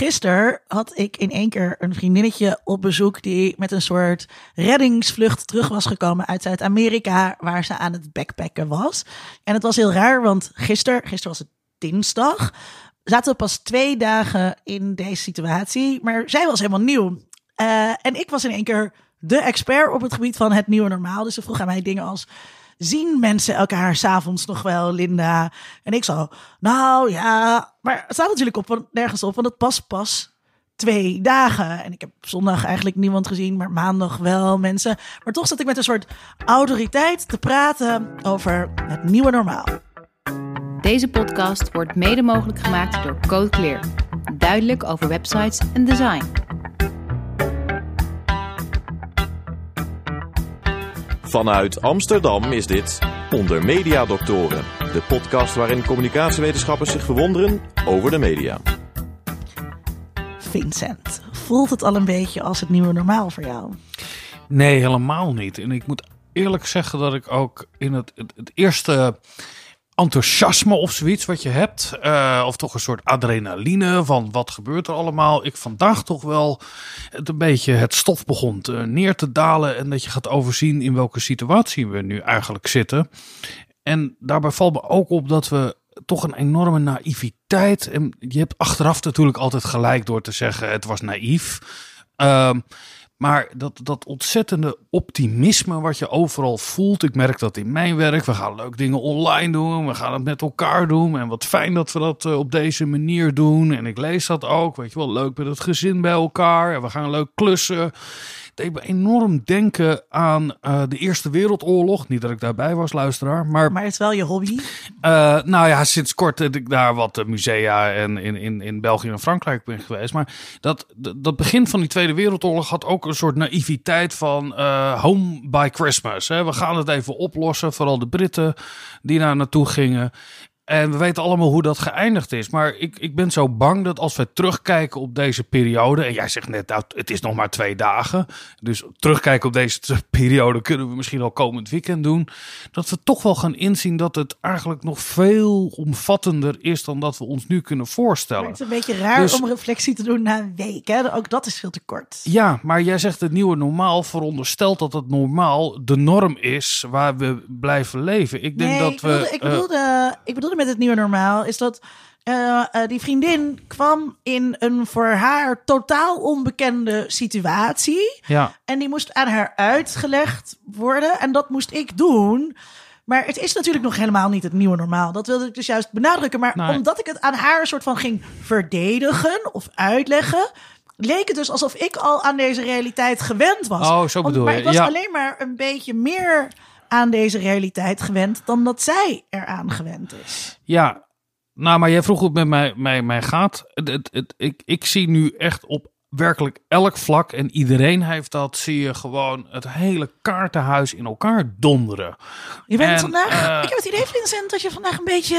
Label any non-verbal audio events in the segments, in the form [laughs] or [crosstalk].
gisteren had ik in één keer een vriendinnetje op bezoek die met een soort reddingsvlucht terug was gekomen uit Zuid-Amerika, waar ze aan het backpacken was. En het was heel raar, want gisteren, gisteren was het dinsdag, zaten we pas twee dagen in deze situatie, maar zij was helemaal nieuw. Uh, en ik was in één keer de expert op het gebied van het nieuwe normaal. Dus ze vroeg aan mij dingen als zien mensen elkaar s'avonds nog wel, Linda? En ik zo, nou ja, maar het staat natuurlijk op, nergens op, want het past pas twee dagen. En ik heb zondag eigenlijk niemand gezien, maar maandag wel mensen. Maar toch zat ik met een soort autoriteit te praten over het nieuwe normaal. Deze podcast wordt mede mogelijk gemaakt door Code Clear. Duidelijk over websites en design. Vanuit Amsterdam is dit Onder Media Doctoren, de podcast waarin communicatiewetenschappers zich verwonderen over de media. Vincent, voelt het al een beetje als het nieuwe normaal voor jou? Nee, helemaal niet. En ik moet eerlijk zeggen dat ik ook in het, het, het eerste enthousiasme of zoiets wat je hebt. Uh, of toch een soort adrenaline van wat gebeurt er allemaal. Ik vandaag toch wel het een beetje het stof begon neer te dalen. En dat je gaat overzien in welke situatie we nu eigenlijk zitten. En daarbij valt me ook op dat we toch een enorme naïviteit. En je hebt achteraf natuurlijk altijd gelijk door te zeggen het was naïef. Uh, maar dat, dat ontzettende optimisme wat je overal voelt. Ik merk dat in mijn werk. We gaan leuk dingen online doen. We gaan het met elkaar doen. En wat fijn dat we dat eh, op deze manier doen. En ik lees dat ook. Weet je wel, leuk met het gezin bij elkaar. En we gaan leuk klussen deed me enorm denken aan uh, de Eerste Wereldoorlog. Niet dat ik daarbij was, luisteraar. Maar, maar het is wel je hobby? Uh, nou ja, sinds kort heb ik daar wat eh, musea en in, in, in België en Frankrijk ben geweest. Maar dat, dat begin van die Tweede Wereldoorlog had ook een soort naïviteit van uh, home by Christmas. Hè. We gaan het even oplossen. Vooral de Britten die daar naartoe gingen. En we weten allemaal hoe dat geëindigd is. Maar ik, ik ben zo bang dat als we terugkijken op deze periode. En jij zegt net, nou, het is nog maar twee dagen. Dus terugkijken op deze [laughs] periode kunnen we misschien al komend weekend doen. Dat we toch wel gaan inzien dat het eigenlijk nog veel omvattender is dan dat we ons nu kunnen voorstellen. het is een beetje raar dus- om reflectie te doen na een week. Hè? Ook dat is veel te kort. Ja, maar jij zegt het nieuwe normaal veronderstelt dat het normaal de norm is waar we blijven leven. Ik denk dat ik bedoelde, we. Ik bedoelde, uh, ik bedoelde met het nieuwe normaal is dat uh, uh, die vriendin kwam in een voor haar totaal onbekende situatie. Ja. En die moest aan haar uitgelegd worden. En dat moest ik doen. Maar het is natuurlijk nog helemaal niet het nieuwe normaal. Dat wilde ik dus juist benadrukken. Maar Nee. omdat ik het aan haar soort van ging verdedigen of uitleggen. Leek het dus alsof ik al aan deze realiteit gewend was. Oh, zo bedoel maar je. ik was Ja. alleen maar een beetje meer aan deze realiteit gewend dan dat zij eraan gewend is. Ja, nou, maar jij vroeg het met mij, mij, gaat. Het, het- ik, ik zie nu echt op werkelijk elk vlak, en iedereen heeft dat, zie je gewoon het hele kaartenhuis in elkaar donderen. Je bent En, vandaag, eh, ik heb het idee, Vincent, dat je vandaag een beetje,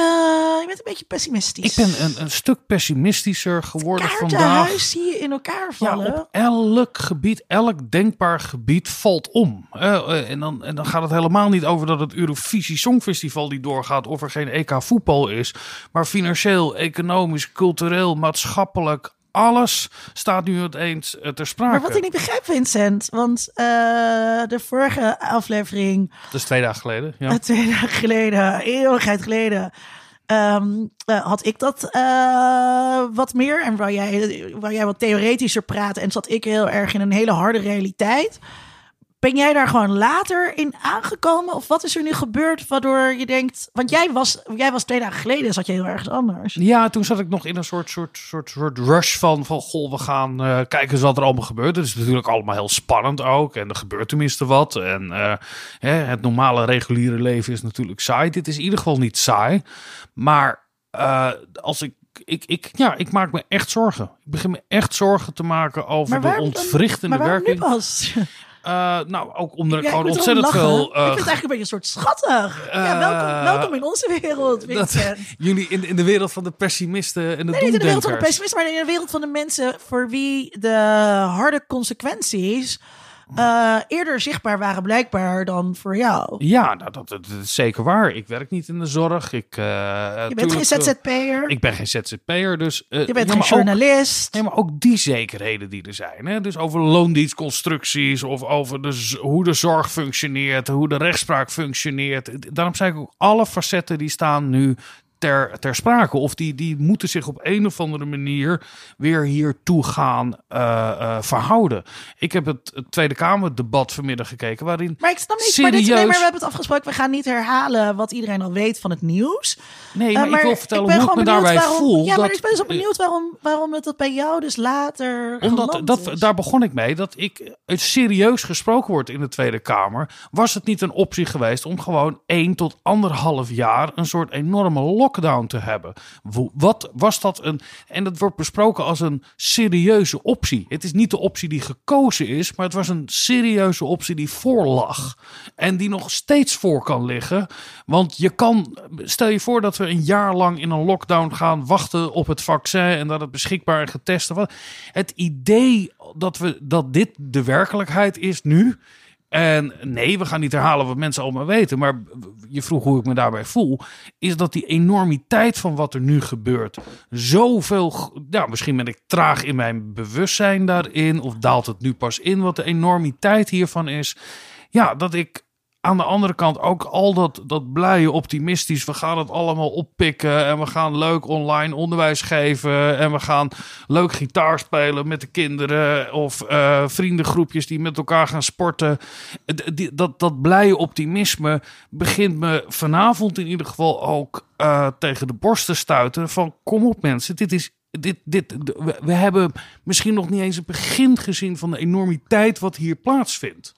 je bent een beetje pessimistisch. Ik ben een, een stuk pessimistischer geworden vandaag. kaartenhuis zie je in elkaar Ja, vallen. op elk gebied, elk denkbaar gebied valt om. Eh, eh, en, dan, en dan gaat het helemaal niet over dat het Eurovisie Songfestival die doorgaat of er geen EK voetbal is. Maar financieel, economisch, cultureel, maatschappelijk, alles staat nu opeens eh, ter sprake. Maar wat ik niet begrijp, Vincent, want eh, de vorige aflevering, Dat is twee dagen geleden. Ja. eh, twee dagen geleden, eeuwigheid geleden, ehm, eh, had ik dat wat meer. En waar jij, waar jij wat theoretischer praatte en zat ik heel erg in een hele harde realiteit. Ben jij daar gewoon later in aangekomen? Of wat is er nu gebeurd waardoor je denkt... Want jij was, jij was twee dagen geleden, zat je heel ergens anders. Ja, toen zat ik nog in een soort, soort, soort, soort rush van, van goh, we gaan eh, kijken eens wat er allemaal gebeurt. Het is natuurlijk allemaal heel spannend ook. En er gebeurt tenminste wat. En eh, hè, het normale reguliere leven is natuurlijk saai. Dit is in ieder geval niet saai. Maar eh, als ik, ik, ik, ja, ik maak me echt zorgen. Ik begin me echt zorgen te maken over de ontwrichtende werking. Eh, nou, ook omdat ik Ja, gewoon ontzettend lachen. veel... ik eh, vind het eigenlijk een beetje een soort schattig. ja, welkom, eh, welkom in onze wereld, [laughs] dat, Vincent. jullie in, in de wereld van de pessimisten en de Nee, niet in de wereld van de doemdenkers. pessimisten, maar in de wereld van de mensen voor wie de harde consequenties eh, eerder zichtbaar waren blijkbaar dan voor jou. Ja, nou, dat, dat, is zeker waar. Ik werk niet in de zorg. Ik, uh, je bent geen ZZP'er. Ik ben geen ZZP'er, dus... Uh, je bent geen journalist. nee, maar ook die zekerheden die er zijn. Hè? Dus over loondienstconstructies of over de, hoe de zorg functioneert, hoe de rechtspraak functioneert. Daarom zei ik ook, alle facetten die staan nu ter, ter sprake. Of die, die moeten zich op een of andere manier weer hiertoe gaan uh, uh, verhouden. Ik heb het, het Tweede Kamerdebat vanmiddag gekeken, waarin. Maar ik snap niet, serieus... maar, dit, nee, maar we hebben het afgesproken. We gaan niet herhalen wat iedereen al weet van het nieuws. Nee, maar, uh, maar ik wil vertellen ik hoe ik me daarbij waarom, voel. Ja, maar ik ben zo benieuwd waarom, waarom het dat bij jou dus later. Omdat dat, is. daar begon ik mee. Dat ik het serieus gesproken wordt in de Tweede Kamer. Was het niet een optie geweest om gewoon één tot anderhalf jaar een soort enorme lock lockdown te hebben. Wat was dat een. En dat wordt besproken als een serieuze optie. Het is niet de optie die gekozen is, maar het was een serieuze optie die voorlag. En die nog steeds voor kan liggen. Want je kan. Stel je voor dat we een jaar lang in een lockdown gaan wachten op het vaccin en dat het beschikbaar en getest wordt. Het idee dat, we, dat dit de werkelijkheid is nu en nee, we gaan niet herhalen wat mensen allemaal weten. Maar je vroeg hoe ik me daarbij voel. Is dat die enormiteit van wat er nu gebeurt. Zoveel. Ja, misschien ben ik traag in mijn bewustzijn daarin. Of daalt het nu pas in wat de enormiteit hiervan is. Ja, dat ik aan de andere kant ook al dat, dat blije, optimistisch. We gaan het allemaal oppikken en we gaan leuk online onderwijs geven. En we gaan leuk gitaar spelen met de kinderen. Of uh, vriendengroepjes die met elkaar gaan sporten. Dat, dat blije optimisme begint me vanavond in ieder geval ook uh, tegen de borst te stuiten. Van kom op mensen, dit is dit, dit, we hebben misschien nog niet eens het begin gezien van de enormiteit wat hier plaatsvindt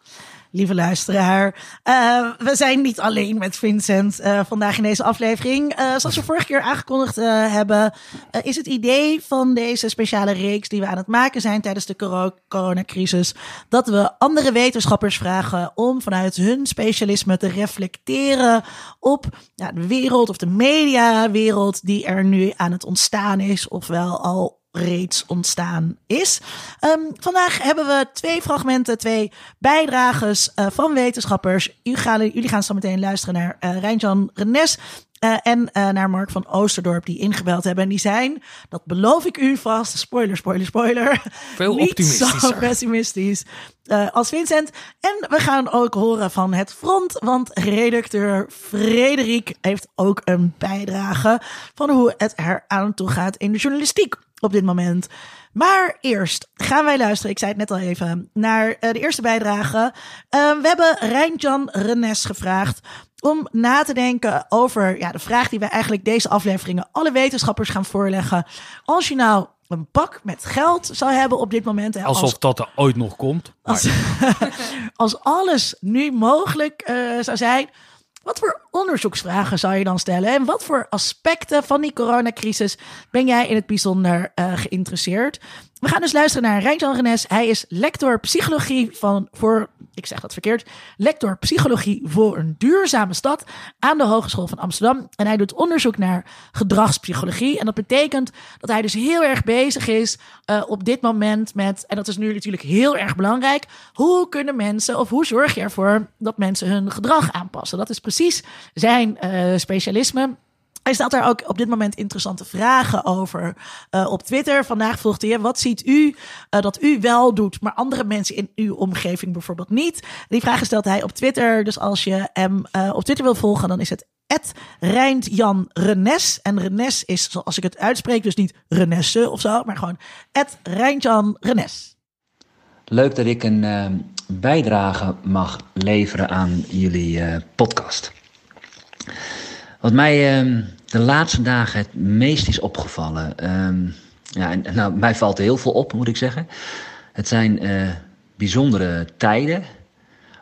lieve luisteraar. Uh, we zijn niet alleen met Vincent uh, vandaag in deze aflevering. Uh, zoals we vorige keer aangekondigd hebben, is het idee van deze speciale reeks die we aan het maken zijn tijdens de coronacrisis, dat we andere wetenschappers vragen om vanuit hun specialisme te reflecteren op ja, de wereld of de mediawereld die er nu aan het ontstaan is, ofwel al reeds ontstaan is. Um, vandaag hebben we twee fragmenten, twee bijdrages uh, van wetenschappers. U gaan, jullie gaan zo meteen luisteren naar uh, Rijnjan Renes. Uh, en uh, naar Mark van Oosterdorp die ingebeld hebben. En die zijn, dat beloof ik u vast, spoiler, spoiler, spoiler. [laughs] Veel niet optimistischer. zo [laughs] pessimistisch uh, als Vincent. En we gaan ook horen van het front, want redacteur Frederik heeft ook een bijdrage van hoe het er aan toe gaat in de journalistiek op dit moment. Maar eerst gaan wij luisteren, ik zei het net al even, naar uh, de eerste bijdrage. Uh, we hebben Rijntjan Renes gevraagd om na te denken over ja, de vraag die wij eigenlijk deze afleveringen alle wetenschappers gaan voorleggen. Als je nou een bak met geld zou hebben op dit moment. Hè, Alsof als, dat er ooit nog komt. Als, [laughs] als alles nu mogelijk uh, zou zijn. Wat voor onderzoeksvragen zou je dan stellen? En wat voor aspecten van die coronacrisis ben jij in het bijzonder uh, geïnteresseerd? We gaan dus luisteren naar Rijnjan Renes. Hij is lector psychologie van, voor, ik zeg dat verkeerd, lector psychologie voor een duurzame stad aan de Hogeschool van Amsterdam. En hij doet onderzoek naar gedragspsychologie. En dat betekent dat hij dus heel erg bezig is uh, op dit moment met, en dat is nu natuurlijk heel erg belangrijk, hoe kunnen mensen, of hoe zorg je ervoor dat mensen hun gedrag aanpassen? Dat is precies zijn uh, specialisme. Hij stelt daar ook op dit moment interessante vragen over uh, op Twitter. Vandaag vroeg hij, wat ziet u uh, dat u wel doet, maar andere mensen in uw omgeving bijvoorbeeld niet? Die vragen stelt hij op Twitter. Dus als je hem uh, op Twitter wil volgen, dan is het Rijntjan Renes. En Renes is, zoals ik het uitspreek, dus niet Renesse of zo, maar gewoon Rijntjan Renes. Leuk dat ik een bijdrage mag leveren aan jullie podcast. Wat mij uh, de laatste dagen het meest is opgevallen. ja, en, nou, mij valt heel veel op, moet ik zeggen. Het zijn bijzondere tijden.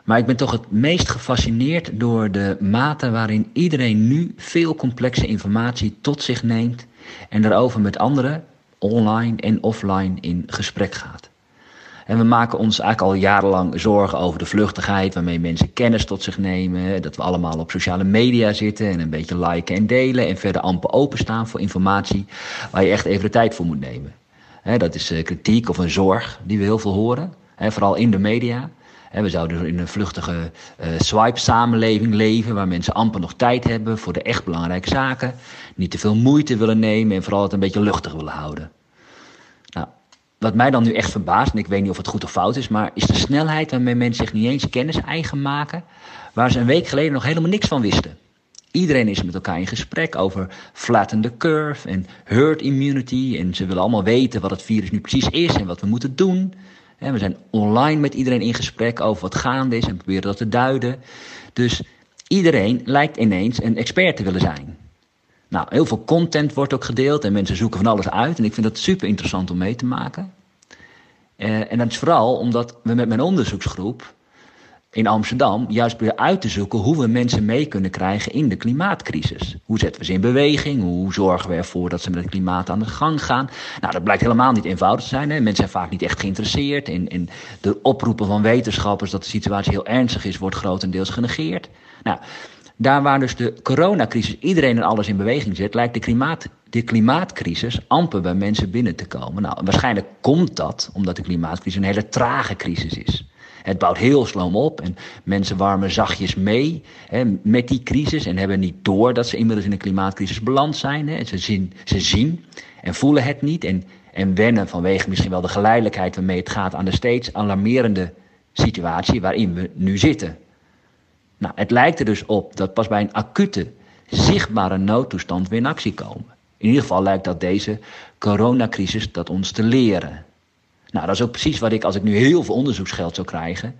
Maar ik ben toch het meest gefascineerd door de mate waarin iedereen nu veel complexe informatie tot zich neemt en daarover met anderen, online en offline, in gesprek gaat. En we maken ons eigenlijk al jarenlang zorgen over de vluchtigheid waarmee mensen kennis tot zich nemen. Dat we allemaal op sociale media zitten en een beetje liken en delen. En verder amper openstaan voor informatie waar je echt even de tijd voor moet nemen. dat is kritiek of een zorg die we heel veel horen, vooral in de media. we zouden in een vluchtige uh, swipe-samenleving leven, waar mensen amper nog tijd hebben voor de echt belangrijke zaken, niet te veel moeite willen nemen en vooral het een beetje luchtig willen houden. Wat mij dan nu echt verbaast, en ik weet niet of het goed of fout is, maar is de snelheid waarmee mensen zich niet eens kennis eigen maken, waar ze een week geleden nog helemaal niks van wisten. Iedereen is met elkaar in gesprek over flatten the curve en herd immunity. En ze willen allemaal weten wat het virus nu precies is en wat we moeten doen. we zijn online met iedereen in gesprek over wat gaande is en proberen dat te duiden. Dus iedereen lijkt ineens een expert te willen zijn. Nou, heel veel content wordt ook gedeeld en mensen zoeken van alles uit. En ik vind dat super interessant om mee te maken. Uh, en dat is vooral omdat we met mijn onderzoeksgroep in Amsterdam juist weer uit te zoeken hoe we mensen mee kunnen krijgen in de klimaatcrisis. Hoe zetten we ze in beweging? Hoe zorgen we ervoor dat ze met het klimaat aan de gang gaan? Nou, dat blijkt helemaal niet eenvoudig te zijn. Hè? Mensen zijn vaak niet echt geïnteresseerd. In, in de oproepen van wetenschappers dat de situatie heel ernstig is, wordt grotendeels genegeerd. Nou, daar waar dus de coronacrisis iedereen en alles in beweging zet, lijkt de, klimaat, de klimaatcrisis amper bij mensen binnen te komen. Nou, waarschijnlijk komt dat omdat de klimaatcrisis een hele trage crisis is. Het bouwt heel sloom op en mensen warmen zachtjes mee hè, met die crisis en hebben niet door dat ze inmiddels in een klimaatcrisis beland zijn. Hè. Ze, zien, ze zien en voelen het niet en, en wennen vanwege misschien wel de geleidelijkheid waarmee het gaat aan de steeds alarmerende situatie waarin we nu zitten. Nou, het lijkt er dus op dat pas bij een acute, zichtbare noodtoestand we in actie komen. In ieder geval lijkt dat deze coronacrisis dat ons te leren. Nou, dat is ook precies wat ik, als ik nu heel veel onderzoeksgeld zou krijgen,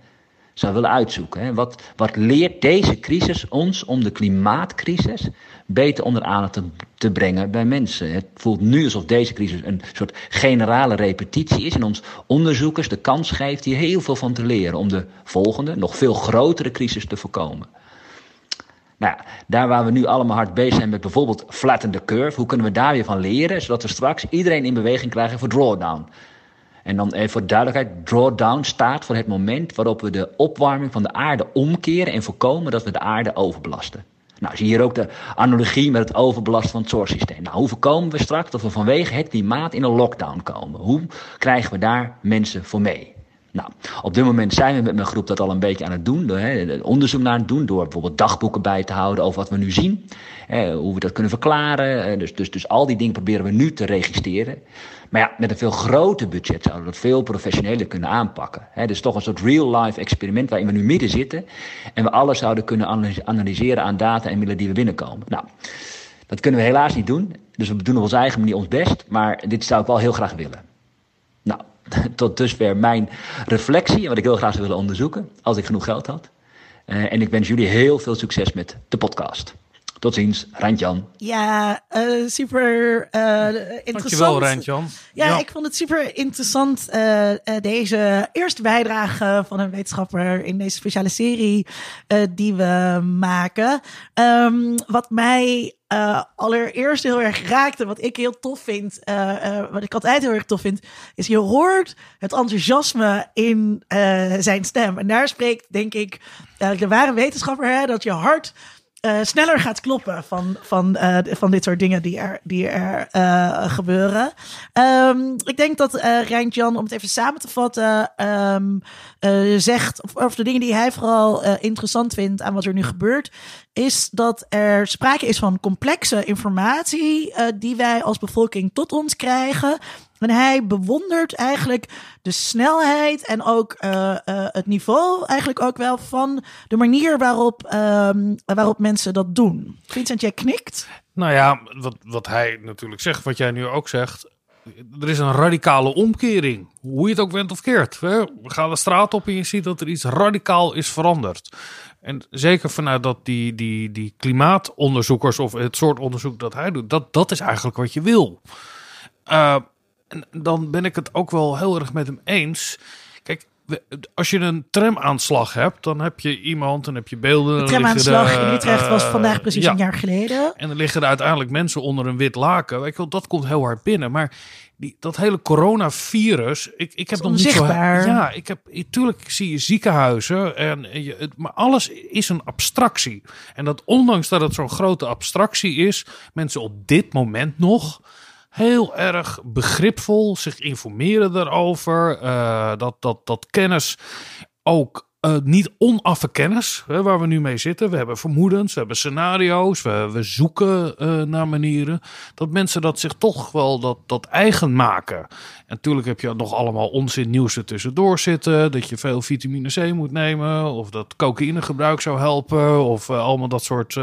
zou willen uitzoeken. Hè. Wat, wat leert deze crisis ons om de klimaatcrisis beter onder aandacht te, te brengen bij mensen? Het voelt nu alsof deze crisis een soort generale repetitie is en ons onderzoekers de kans geeft hier heel veel van te leren om de volgende, nog veel grotere crisis te voorkomen. Nou daar waar we nu allemaal hard bezig zijn met bijvoorbeeld flatten the curve, hoe kunnen we daar weer van leren, zodat we straks iedereen in beweging krijgen voor drawdown? En dan even voor duidelijkheid, drawdown staat voor het moment waarop we de opwarming van de aarde omkeren en voorkomen dat we de aarde overbelasten. Nou, zie hier ook de analogie met het overbelasten van het zorgsysteem. Nou, hoe voorkomen we straks dat we vanwege het klimaat in een lockdown komen? Hoe krijgen we daar mensen voor mee? Nou, op dit moment zijn we met mijn groep dat al een beetje aan het doen. Onderzoek naar het doen. Door bijvoorbeeld dagboeken bij te houden over wat we nu zien. Hoe we dat kunnen verklaren. Dus, dus, dus al die dingen proberen we nu te registreren. Maar ja, met een veel groter budget zouden we dat veel professioneler kunnen aanpakken. Dus toch een soort real-life experiment waarin we nu midden zitten. En we alles zouden kunnen analyseren aan data en middelen die we binnenkomen. Nou, dat kunnen we helaas niet doen. Dus we doen op onze eigen manier ons best. Maar dit zou ik wel heel graag willen. [laughs] Tot dusver mijn reflectie en wat ik heel graag zou willen onderzoeken. Als ik genoeg geld had. Uh, en ik wens jullie heel veel succes met de podcast. Tot ziens, Randjan. Ja, uh, super uh, interessant. Dankjewel, Randjan. Ja, ja, ik vond het super interessant. Uh, deze eerste bijdrage van een wetenschapper in deze speciale serie die we maken. Um, wat mij uh, allereerst heel erg raakte, wat ik heel tof vind, uh, uh, wat ik altijd heel erg tof vind, is je hoort het enthousiasme in zijn stem. En daar spreekt, denk ik, de ware wetenschapper, hè, dat je hart uh, sneller gaat kloppen van, van, uh, van dit soort dingen die er, die er uh, gebeuren. Um, ik denk dat uh, Rijntjan, om het even samen te vatten, um, zegt, of, of, de dingen die hij vooral interessant vindt aan wat er nu gebeurt, is dat er sprake is van complexe informatie die wij als bevolking tot ons krijgen. En hij bewondert eigenlijk de snelheid en ook uh, uh, het niveau eigenlijk ook wel van de manier waarop, um, waarop mensen dat doen. Vincent, jij knikt? Nou ja, wat, wat hij natuurlijk zegt, wat jij nu ook zegt. Er is een radicale omkering. Hoe je het ook went of keert. We gaan de straat op en je ziet dat er iets radicaal is veranderd. En zeker vanuit dat die, die, die klimaatonderzoekers of het soort onderzoek dat hij doet, dat, dat is eigenlijk wat je wil. Uh, en dan ben ik het ook wel heel erg met hem eens. Kijk, als je een tramaanslag hebt, dan heb je iemand, dan heb je beelden. De tramaanslag in Utrecht was vandaag precies een jaar geleden. En dan liggen er uiteindelijk mensen onder een wit laken. Weet je wel, dat komt heel hard binnen. Maar die, dat hele coronavirus, ik, ik heb nog niet zo. Ja, ik heb natuurlijk zie je ziekenhuizen en je, maar alles is een abstractie. En dat ondanks dat het zo'n grote abstractie is, mensen op dit moment nog heel erg begripvol, zich informeren daarover. Uh, dat, dat, dat kennis ook eh, niet onaffe kennis hè, waar we nu mee zitten. We hebben vermoedens, we hebben scenario's, we, we zoeken eh, naar manieren. Dat mensen dat zich toch wel dat, dat eigen maken. En natuurlijk heb je nog allemaal onzin nieuws er tussendoor zitten. Dat je veel vitamine C moet nemen. Of dat cocaïnegebruik zou helpen. Of eh, allemaal dat soort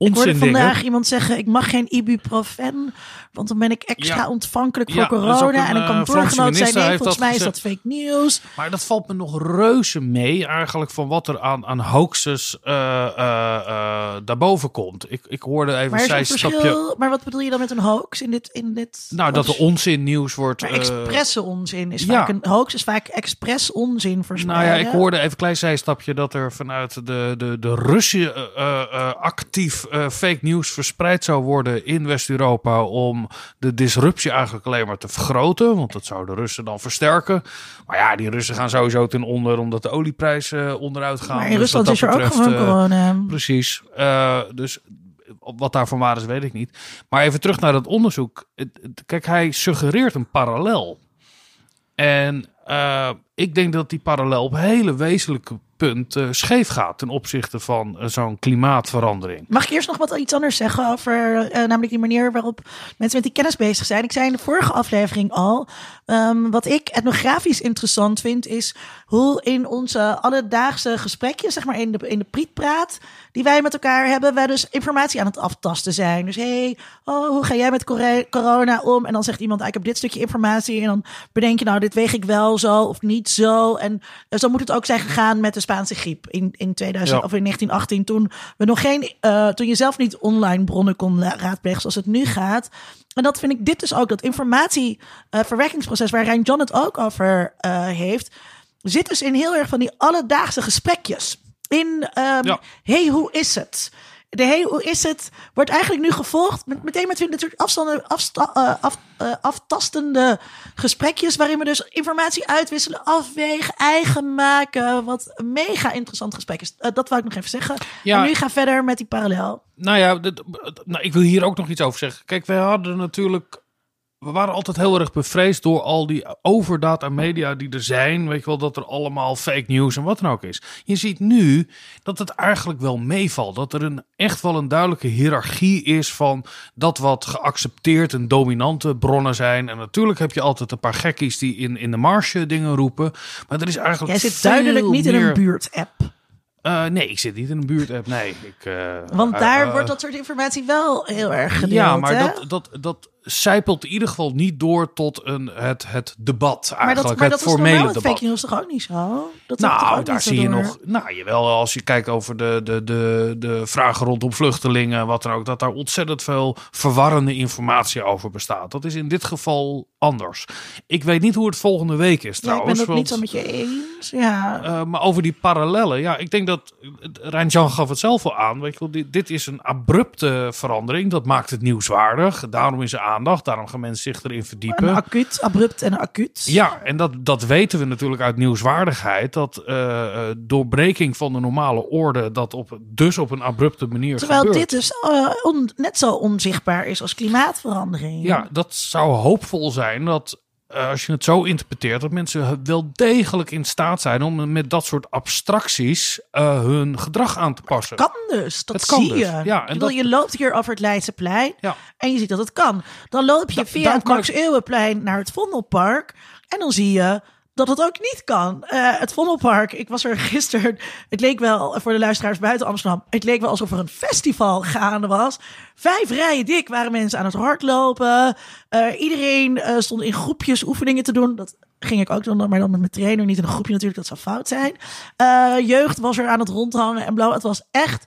eh Ik onzin hoorde vandaag iemand zeggen, ik mag geen ibuprofen, want dan ben ik extra Ja. ontvankelijk voor Ja, corona. een, en een eh, kantoorgenoot Franse zei, minister nee, volgens mij is dat fake nieuws. Maar dat valt me nog reuze mee eigenlijk van wat er aan, aan hoaxes eh, eh, eh, daarboven komt. Ik, ik hoorde even Maar, een verschil, maar wat bedoel je dan met een hoax in dit? In dit Nou, dat er onzin nieuws wordt. Maar eh, expresse onzin is ja. vaak een hoax, is vaak expres onzin Nou verspreiden. ja, ik hoorde even een klein zijstapje dat er vanuit de, de, de Russen eh, eh, eh, actief eh, fake news verspreid zou worden in West-Europa om de disruptie eigenlijk alleen maar te vergroten. Want dat zou de Russen dan versterken. Maar ja, die Russen gaan sowieso ten onder omdat de olieprijs eh, onderuit gaat. Maar in Dus Rusland is dat er ook gewoon eh, corona. Precies. Dus wat daarvan waar is, weet ik niet. Maar even terug naar dat onderzoek. Kijk, hij suggereert een parallel. En ik denk dat die parallel op hele wezenlijke punten scheef gaat ten opzichte van eh, zo'n klimaatverandering. Mag ik eerst nog wat iets anders zeggen over eh, namelijk die manier waarop mensen met die kennis bezig zijn? Ik zei in de vorige aflevering al, ehm, wat ik etnografisch interessant vind, is hoe in onze alledaagse gesprekjes, zeg maar in de, in de prietpraat die wij met elkaar hebben, wij dus informatie aan het aftasten zijn. Dus hey, oh, hoe ga jij met corona om? En dan zegt iemand, ah, ik heb dit stukje informatie en dan bedenk je nou, dit weeg ik wel zo of niet zo. En eh, zo moet het ook zijn gegaan met de Spaanse griep in, in 2000 Ja. of in 1918 toen we nog geen, eh, toen je zelf niet online bronnen kon raadplegen zoals het nu gaat. En dat vind ik dit dus ook, dat informatieverwerkingsproces waar Rijn John het ook over eh, heeft, zit dus in heel erg van die alledaagse gesprekjes. In, Ja. hey, hoe is het? De hey, hoe is het? Wordt eigenlijk nu gevolgd met, meteen met dit soort afstanden, afsta, eh, af, eh, aftastende gesprekjes. waarin we dus informatie uitwisselen, afwegen, eigen maken. Wat een mega interessant gesprek is. Eh, dat wou ik nog even zeggen. Ja. En nu ga verder met die parallel. Nou ja, dit- nou, ik wil hier ook nog iets over zeggen. Kijk, wij hadden natuurlijk. We waren altijd heel erg bevreesd door al die overdaad aan media die er zijn. Weet je wel, dat er allemaal fake news en wat dan ook is. Je ziet nu dat het eigenlijk wel meevalt. Dat er een, echt wel een duidelijke hiërarchie is van dat wat geaccepteerd en dominante bronnen zijn. En natuurlijk heb je altijd een paar gekkies die in, in de marge dingen roepen. Maar er is eigenlijk. Jij zit duidelijk niet in een buurt-app. Eh, nee, ik zit niet in een buurtapp. Nee, ik. eh, Want daar eh, wordt dat soort informatie wel heel erg gedeeld. ja, maar hè? dat, dat, dat zijpelt in ieder geval niet door tot een, het, het debat maar eigenlijk. dat, maar dat het is formele met debat. fake news toch ook niet zo? Dat Nou, daar zie je door? nog. Nou, jawel, als je kijkt over de, de, de, de vragen rondom vluchtelingen, wat dan ook, dat daar ontzettend veel verwarrende informatie over bestaat. Dat is in dit geval anders. Ik weet niet hoe het volgende week is Ja, ik trouwens. ben het niet zo met je eens. Ja. eh, maar over die parallellen, ja, ik denk dat Rijn-Jan gaf het zelf al aan. Weet je wel, dit, dit is een abrupte verandering. Dat maakt het nieuwswaardig. Daarom is er aandacht. Daarom gaan mensen zich erin Een verdiepen. acuut, abrupt en acuut. Ja, en dat, dat weten we natuurlijk uit nieuwswaardigheid. Dat eh, eh, doorbreking van de normale orde, dat op, dus op een abrupte manier Terwijl gebeurt. dit dus eh, on- net zo onzichtbaar is als klimaatverandering. Ja, dat zou hoopvol zijn dat als je het zo interpreteert, dat mensen wel degelijk in staat zijn om met dat soort abstracties eh, hun gedrag aan te passen. Kan dus, dat kan zie dus, je. ja, en bedoel, dat- Je loopt hier over het Leidseplein Ja. en je ziet dat het kan. Dan loop je Da- via het Max Eeuwenplein naar het Vondelpark en dan zie je dat het ook niet kan. Eh, het Vondelpark, ik was er [laughs] gisteren, het leek wel, voor de luisteraars buiten Amsterdam, het leek wel alsof er een festival [laughs] gaande was. Vijf rijen dik waren mensen aan het hardlopen. Eh, iedereen eh, stond in groepjes oefeningen te doen. Dat ging ik ook doen, maar dan met mijn trainer, niet in een groepje natuurlijk, dat zou fout zijn. Jeugd was er aan het rondhangen en blauw. Het was echt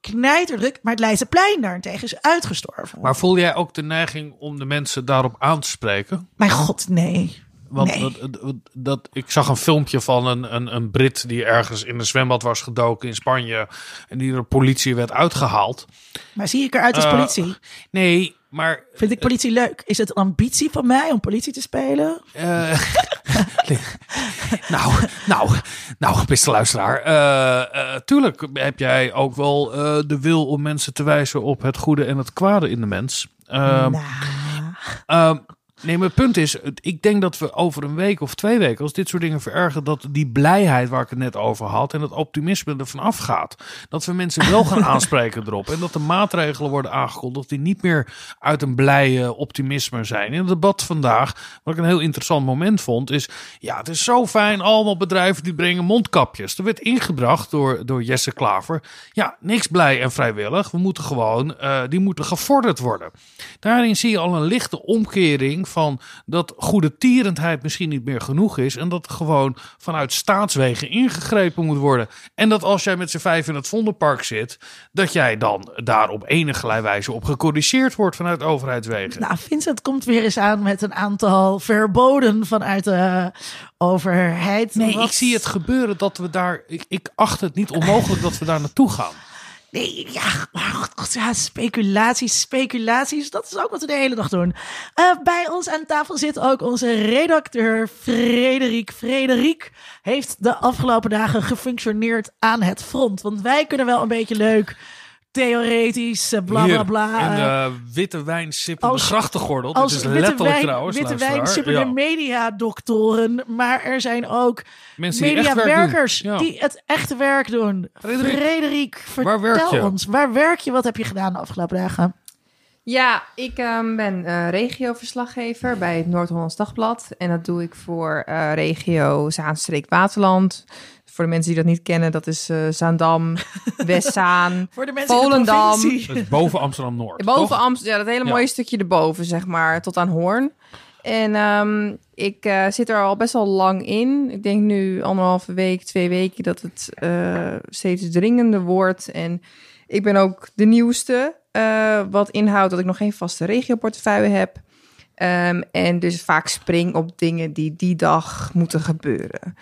knijterdruk, maar het Leidseplein daarentegen is uitgestorven. Maar voel jij ook de neiging om de mensen daarop aan te spreken? Mijn god, nee. Want Nee. dat, dat, dat, ik zag een filmpje van een, een, een Brit die ergens in een zwembad was gedoken in Spanje. En die door politie werd uitgehaald. Maar zie ik eruit als Eh, politie? Nee, maar Vind ik politie leuk? Is het een ambitie van mij om politie te spelen? Eh, [laughs] nou, nou, nou, beste luisteraar. eh, eh, tuurlijk heb jij ook wel eh, de wil om mensen te wijzen op het goede en het kwade in de mens. Ehm, nou, ehm, Nee, maar het punt is, ik denk dat we over een week of twee weken, als dit soort dingen verergen, dat die blijheid waar ik het net over had en dat optimisme er vanaf gaat. Dat we mensen wel gaan [laughs] aanspreken erop. En dat de maatregelen worden aangekondigd die niet meer uit een blij eh, optimisme zijn. In het debat vandaag, wat ik een heel interessant moment vond, is ja, het is zo fijn, allemaal bedrijven die brengen mondkapjes. Er werd ingebracht door, door Jesse Klaver. Ja, niks blij en vrijwillig. We moeten gewoon, eh, die moeten gevorderd worden. Daarin zie je al een lichte omkering van dat goede tierendheid misschien niet meer genoeg is. En dat gewoon vanuit staatswegen ingegrepen moet worden. En dat als jij met z'n vijf in het Vondelpark zit, dat jij dan daar op enige wijze op gecorrigeerd wordt vanuit overheidswegen. Nou, Vincent komt weer eens aan met een aantal verboden vanuit de overheid. Nee, Wat- ik zie het gebeuren dat we daar. Ik, ik acht het niet onmogelijk dat we daar naartoe gaan. Nee, ja, maar god, ja, speculaties, speculaties. Dat is ook wat we de hele dag doen. Eh, bij ons aan tafel zit ook onze redacteur Frederik. Frederik heeft de afgelopen dagen gefunctioneerd aan het front. Want wij kunnen wel een beetje leuk theoretisch, eh, bla bla Hier, bla. In eh, de witte wijn sippende als- grachtengordel. als Dit is witte letterlijk wijn, trouwens. witte wijn sippende Ja. mediadoktoren. Maar er zijn ook die mediawerkers Ja. die het echte werk doen. Frederik, Frederik, vertel waar werk je? ons. Waar werk je? Wat heb je gedaan de afgelopen dagen? Ja, ik ehm, ben eh, regioverslaggever bij het Noord-Hollands Dagblad. En dat doe ik voor eh, regio Zaanstreek-Waterland. Voor de mensen die dat niet kennen, dat is eh, Zaandam, [laughs] Westzaan, Voor de mensen in de Volendam. provincie. Dat is boven Amsterdam-Noord. boven? Amsterdam, ja, dat hele Ja. mooie stukje erboven, zeg maar, tot aan Hoorn. En ehm, ik eh, zit er al best wel lang in. Ik denk nu anderhalve week, twee weken, dat het eh, steeds dringender wordt. En ik ben ook de nieuwste, eh, wat inhoudt dat ik nog geen vaste regioportefeuille heb. Ehm, en dus vaak spring op dingen die die dag moeten gebeuren.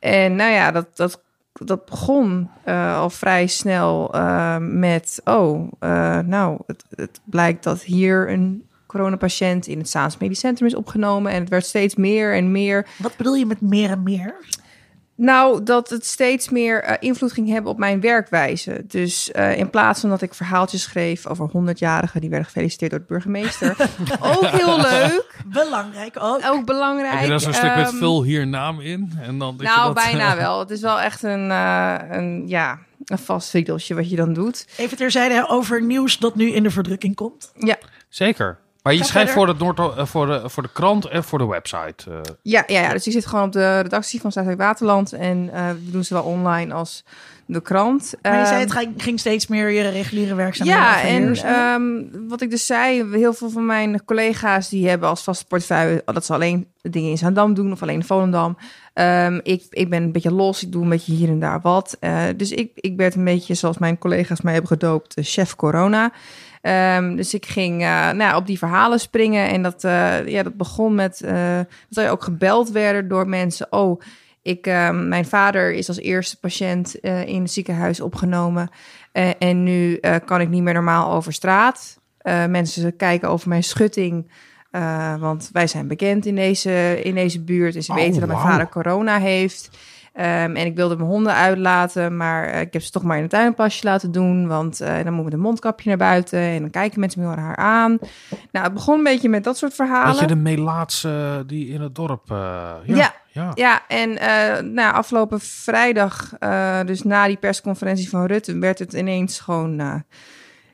En nou ja, dat, dat, dat begon eh, al vrij snel eh, met... oh, eh, nou, het, het blijkt dat hier een coronapatiënt... in het Zaans Medisch Centrum is opgenomen. En het werd steeds meer en meer. Wat bedoel je met meer en meer? Nou, dat het steeds meer eh, invloed ging hebben op mijn werkwijze. Dus eh, in plaats van dat ik verhaaltjes schreef over 100-jarigen... die werden gefeliciteerd door de burgemeester. [laughs] ook heel leuk, Belangrijk ook. ook belangrijk. Heb je daar zo'n stuk met Ehm, vul hier naam in? En dan Nou, dat, bijna eh, wel. Het is wel echt een, eh, een, ja, een vast riedeltje wat je dan doet. Even terzijde over nieuws dat nu in de verdrukking komt. Ja, Zeker. Maar je schrijft verder. voor, het Noord, eh, voor, de, voor de krant en voor de website. eh. ja, ja, ja. dus ik zit gewoon op de redactie van Zuid Waterland. En eh, we doen zowel online als de krant. Maar je zei Ehm, het ging- ging steeds meer je reguliere werkzaamheden Ja, en ehm, wat ik dus zei, heel veel van mijn collega's die hebben als vaste portefeuille dat ze alleen dingen in Zaandam doen of alleen in Volendam. Ehm, ik, ik ben een beetje los, ik doe een beetje hier en daar wat. Eh, dus ik, ik werd een beetje, zoals mijn collega's mij hebben gedoopt, chef corona. Ehm, dus ik ging eh, nou, ja, op die verhalen springen en dat, eh, ja, dat begon met eh, dat wij ook gebeld werden door mensen. Oh, ik, ehm, mijn vader is als eerste patiënt in het ziekenhuis opgenomen. En nu kan ik niet meer normaal over straat. Mensen kijken over mijn schutting. want wij zijn bekend in deze, in deze buurt. En ze Oh, weten dat mijn vader corona heeft. Ehm, en ik wilde mijn honden uitlaten. Maar eh, ik heb ze toch maar in het tuinpasje laten doen. Want eh, dan moet met een mondkapje naar buiten. En dan kijken mensen me heel raar aan. Nou, het begon een beetje met dat soort verhalen. Had je de Melaatse die in het dorp... eh, ja, Ja. ja. Ja, en eh nou, afgelopen vrijdag, dus na die persconferentie van Rutte, werd het ineens gewoon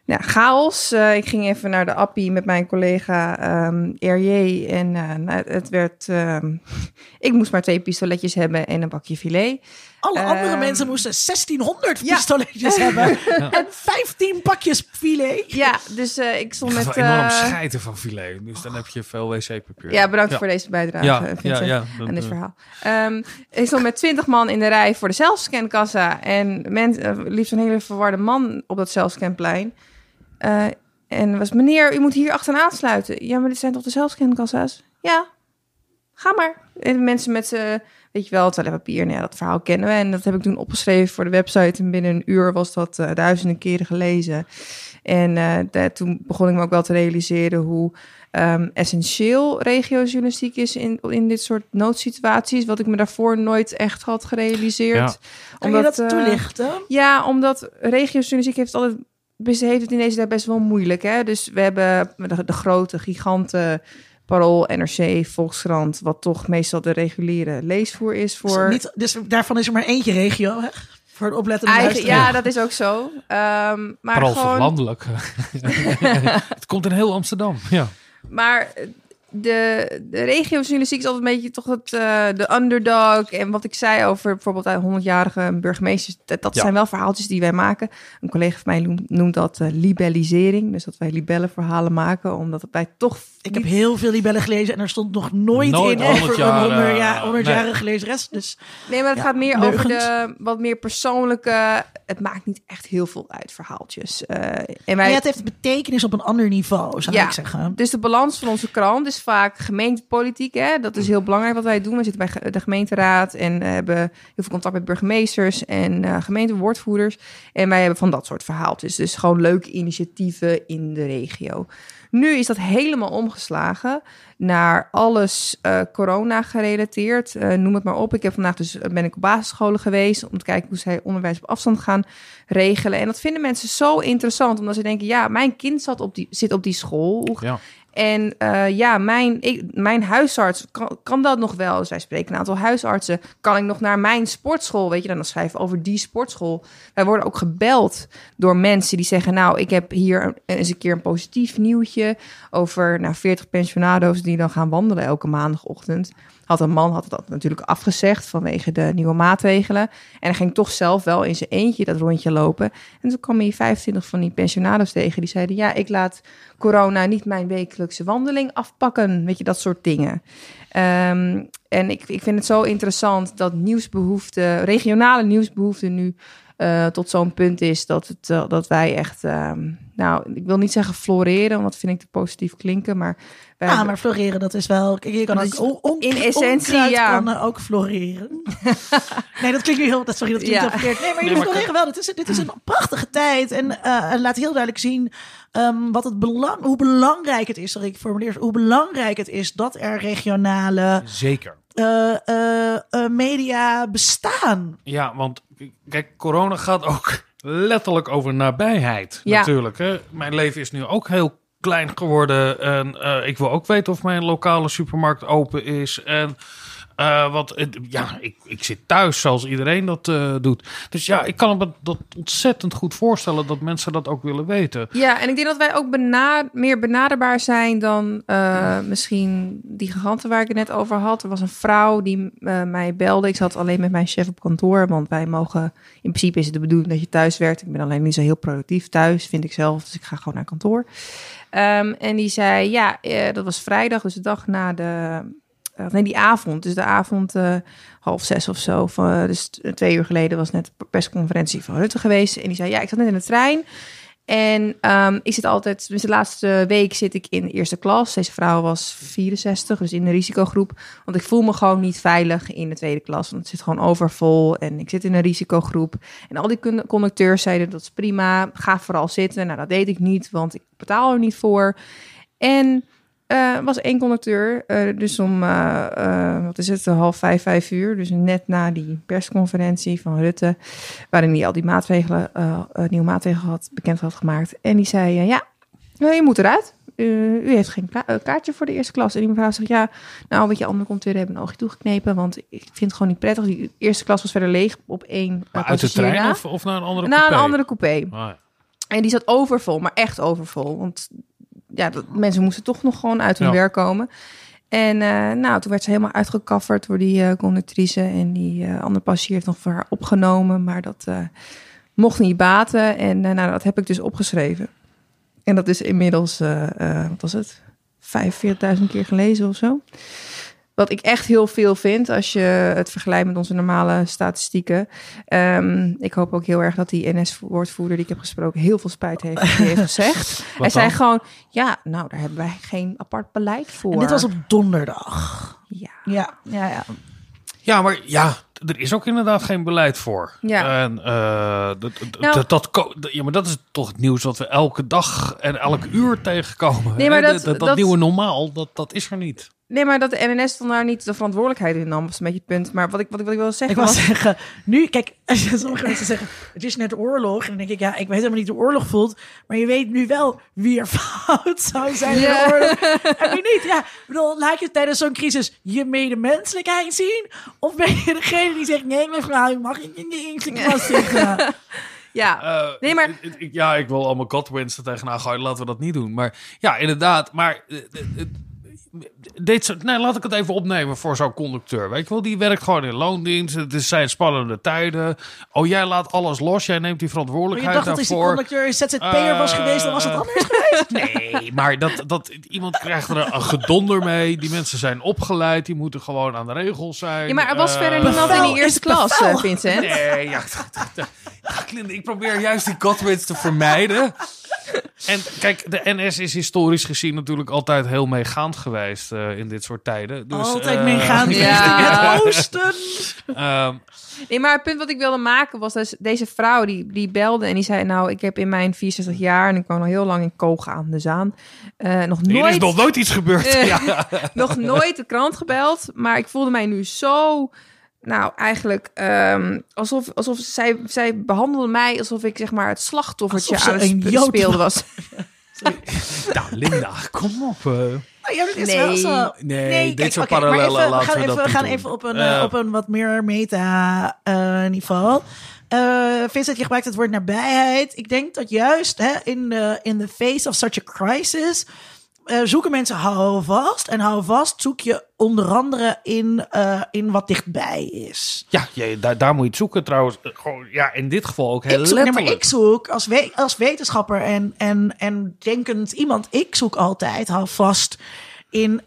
ja, chaos. Eh, ik ging even naar de appie met mijn collega ehm RJ en eh, nou, het werd... ehm, [laughs] ik moest maar twee pistoletjes hebben en een bakje filet. Alle andere ehm, mensen moesten 1600 ja. pistoletjes [laughs] hebben. En 15 pakjes filet. Ja, dus eh, ik stond Ik met... wel enorm schijten van filet. Dus dan heb je veel wc-papier. ja, bedankt Ja. voor deze bijdrage, Ja, Vincent. ja, ja. Dat, aan dit verhaal. Ehm, ik stond met twintig man in de rij voor de zelfscankassa. En men, liefst een hele verwarde man op dat zelfscanplein. Eh, en was, meneer, u moet hier achteraan aansluiten. Ja, maar dit zijn toch de zelfscankassa's? Ja, ga maar. En mensen met, eh weet je wel, toiletpapier. Nou ja, dat verhaal kennen we. En dat heb ik toen opgeschreven voor de website. En binnen een uur was dat eh, duizenden keren gelezen. En eh, daar- toen begon ik me ook wel te realiseren hoe ehm, essentieel regiojournalistiek is in, in dit soort noodsituaties. Wat ik me daarvoor nooit echt had gerealiseerd. Ja. Kan je dat toelichten? ja, omdat regiojournalistiek heeft altijd heeft het in deze tijd best wel moeilijk. Hè? Dus we hebben de, de grote giganten Parool, NRC, Volkskrant, wat toch meestal de reguliere leesvoer is voor... Dus, niet, dus daarvan is er maar eentje regio, hè? Voor het oplettende Eigen, ja, dat is ook zo. Ehm, maar Vooral voor gewoon, landelijk. [laughs] [laughs] het komt in heel Amsterdam. Ja. Maar de, de regiojournalistiek is altijd een beetje toch het, eh, de underdog. En wat ik zei over bijvoorbeeld uit 100-jarige burgemeesters. Dat, dat Ja. zijn wel verhaaltjes die wij maken. Een collega van mij noemt, noemt dat eh, libellisering. Dus dat wij libellenverhalen maken. Omdat wij toch... Ik heb heel veel libellen gelezen en er stond nog nooit, Nooit in 100 over een 100, eh, ja, 100 nee. jarige lezeres. Dus Nee, maar het Ja, gaat meer over de wat meer persoonlijke... Het maakt niet echt heel veel uit, verhaaltjes. Eh, en wij, ja, het heeft betekenis op een ander niveau, zou Ja. ik zeggen. Dus de balans van onze krant is vaak gemeentepolitiek. Hè? Dat is heel belangrijk wat wij doen. We zitten bij de gemeenteraad en eh, hebben heel veel contact met burgemeesters en eh gemeentewoordvoerders. En wij hebben van dat soort verhaaltjes. Dus gewoon leuke initiatieven in de regio. Nu is dat helemaal omgeslagen naar alles eh, corona gerelateerd. Noem het maar op. Ik heb vandaag dus ben ik op basisscholen geweest om te kijken hoe zij onderwijs op afstand gaan regelen. En dat vinden mensen zo interessant, omdat ze denken: ja, mijn kind zat op die, zit op die school. Ja. En eh, ja, mijn, mijn huisarts kan, kan dat nog wel. Zij spreken een aantal huisartsen. Kan ik nog naar mijn sportschool? Weet je, dan schrijven over die sportschool. Wij worden ook gebeld door mensen die zeggen: Nou, ik heb hier eens een keer een positief nieuwtje over nou, 40 pensionado's die dan gaan wandelen elke maandagochtend. Had een man had dat natuurlijk afgezegd vanwege de nieuwe maatregelen. En hij ging toch zelf wel in zijn eentje dat rondje lopen. En toen kwam hij 25 van die pensionado's tegen. Die zeiden: Ja, ik laat corona niet mijn wekelijkse wandeling afpakken. Weet je, dat soort dingen. Ehm, en ik, ik vind het zo interessant dat nieuwsbehoefte, regionale nieuwsbehoefte nu eh, tot zo'n punt is dat, het, eh, dat wij echt, ehm, nou, ik wil niet zeggen floreren, want dat vind ik te positief klinken, maar Ah, maar floreren, dat is wel... Kijk, je kan Dat ook is on, on- in essentie, ja. kan ook floreren. [laughs] nee, dat klinkt nu heel... Dat, sorry, dat klinkt Ja. heel verkeerd. Nee, maar Nee, jullie maar floreren wel. Dit is, dit is een prachtige tijd. En eh, laat heel duidelijk zien ehm, wat het belang, hoe belangrijk het is. Sorry, ik formuleer Hoe belangrijk het is dat er regionale Zeker. eh, eh, media bestaan. Ja, want kijk, corona gaat ook letterlijk over nabijheid Ja. natuurlijk. Hè? Mijn leven is nu ook heel klein geworden. En eh, ik wil ook weten of mijn lokale supermarkt open is. En eh, wat, het- ja, ik, ik zit thuis zoals iedereen dat eh, doet. Dus ja, ik kan me dat ontzettend goed voorstellen dat mensen dat ook willen weten. Ja, en ik denk dat wij ook bena- meer benaderbaar zijn dan eh, misschien die giganten waar ik het net over had. Er was een vrouw die eh, mij belde. Ik zat alleen met mijn chef op kantoor, want wij mogen... In principe is het de bedoeling dat je thuis werkt. Ik ben alleen niet zo heel productief thuis, vind ik zelf. Dus ik ga gewoon naar kantoor. Ehm, en die zei, ja, eh, dat was vrijdag, dus de dag na de... eh, nee, die avond. Dus de avond eh, half zes of zo. Eh, dus twee uur geleden was net de persconferentie van Rutte geweest. En die zei, ja, ik zat net in de trein. En ehm, ik zit altijd, dus de laatste week zit ik in eerste klas. Deze vrouw was 64, dus in de risicogroep. Want ik voel me gewoon niet veilig in de tweede klas. Want het zit gewoon overvol en ik zit in een risicogroep. En al die con- conducteurs zeiden, dat is prima, ga vooral zitten. Nou, dat deed ik niet, want ik betaal er niet voor. En er was één conducteur, eh, dus om, eh, wat is het, half vijf, vijf uur. Dus net na die persconferentie van Rutte, waarin hij al die maatregelen, nieuwe maatregelen had, bekend had gemaakt. En die zei, ja, je moet eruit. Uh, u heeft geen kaartje voor de eerste klas. En die mevrouw zegt, ja, nou, weet je, andere conducteuren hebben een oogje toegeknepen, want ik vind het gewoon niet prettig. Die eerste klas was verder leeg op één uh, Maar uit de trein na. of, of naar een andere Naar coupé? een andere coupé. Ah, ja. En die zat overvol, maar echt overvol. Want ja, dat, mensen moesten toch nog gewoon uit hun Ja. werk komen. En eh, nou, toen werd ze helemaal uitgekafferd door die eh, conductrice. En die eh, andere passagier heeft nog voor haar opgenomen. Maar dat mocht niet baten. En nou, dat heb ik dus opgeschreven. En dat is inmiddels, wat was het? 45.000 keer gelezen of zo. Wat ik echt heel veel vind als je het vergelijkt met onze normale statistieken. Ehm, ik hoop ook heel erg dat die NS-woordvoerder die ik heb gesproken heel veel spijt heeft [laughs] gezegd. hij zei gewoon, ja, nou daar hebben wij geen apart beleid voor. En dit was op donderdag. Ja. Ja, ja, ja. Ja, maar ja, er is ook inderdaad geen beleid voor. Ja. En eh, dat, dat, Nou- dat, ja, maar dat is toch het nieuws wat we elke dag en elk uur tegenkomen. Nee, maar dat, dat dat- nieuwe normaal, dat, dat is er niet. Nee, maar dat de NNS dan daar niet de verantwoordelijkheid in nam, was een beetje het punt. Maar wat ik, wat ik, wat ik wil Ik zeggen wou was... zeggen, nu, kijk, [laughs] als je sommige mensen zeggen, het is net oorlog. En dan denk ik, ja, ik weet helemaal niet hoe oorlog voelt. Maar je weet nu wel wie er [laughs] fout zou zijn de oorlog. En wie niet. Ja, ik bedoel, laat je tijdens zo'n crisis je medemenselijkheid zien? Of ben je degene die zegt, nee mevrouw, ik mag niet in de eerste klas zitten? [laughs] Ja, Eh, Nee, maar- ik- ik- ja, ik wil allemaal Godwins er tegenaan gooien. Laten we dat niet doen. Maar ja, inderdaad. Maar eh, eh, eh, dit, soort- nee, laat ik het even opnemen voor zo'n conducteur. Weet je wel, die werkt gewoon in loondienst. Het zijn spannende tijden. Oh, jij laat alles los. Jij neemt die Maar je verantwoordelijkheid dacht dat als die daarvoor. conducteur ZZP'er was Eh, geweest, dan was het anders geweest? [laughs] Nee, maar dat, dat, iemand krijgt er een gedonder mee. Die mensen zijn opgeleid. Die moeten gewoon aan de regels zijn. ja, maar er was Eh, verder niemand in die eerste klas, eh, Vincent. Nee, ja, [laughs] ik probeer juist die Godwins te vermijden. En kijk, de NS is historisch gezien natuurlijk altijd heel meegaand geweest eh, in dit soort tijden. Dus, Altijd eh, meegaan Ja. het [laughs] oosten. ehm, Nee, maar het punt wat ik wilde maken was dus deze vrouw die, die belde en die zei... nou, ik heb in mijn 64 jaar en ik woon al heel lang in Koog aan de Zaan... eh, nog hier is nooit nog nooit iets gebeurd. [laughs] Ja. nog nooit de krant gebeld. Maar ik voelde mij nu zo. Nou, eigenlijk ehm, alsof, alsof zij, zij behandelde mij alsof ik zeg maar het slachtoffertje Alsof aan het een spe- Jood speelde was. Nou, [laughs] [laughs] Linda, kom op. eh. Maar ja, dat is Nee. wel zo. Nee, dit soort oké, maar parallellen even, laten we gaan even, dat we niet gaan doen. even op een, Eh. op een wat meer meta-niveau. Eh Vincent, je gebruikt het woord nabijheid. Ik denk dat juist hè, in, de, in the face of such a crisis... eh, zoeken mensen hou vast. En hou vast zoek je onder andere in, eh, in wat dichtbij is. Ja, je, daar, daar moet je het zoeken trouwens. Eh, Gewoon, ja, in dit geval ook heel Ik zoek, nee, maar ik zoek als, we, als wetenschapper en, en, en denkend iemand, ik zoek altijd, hou vast, in,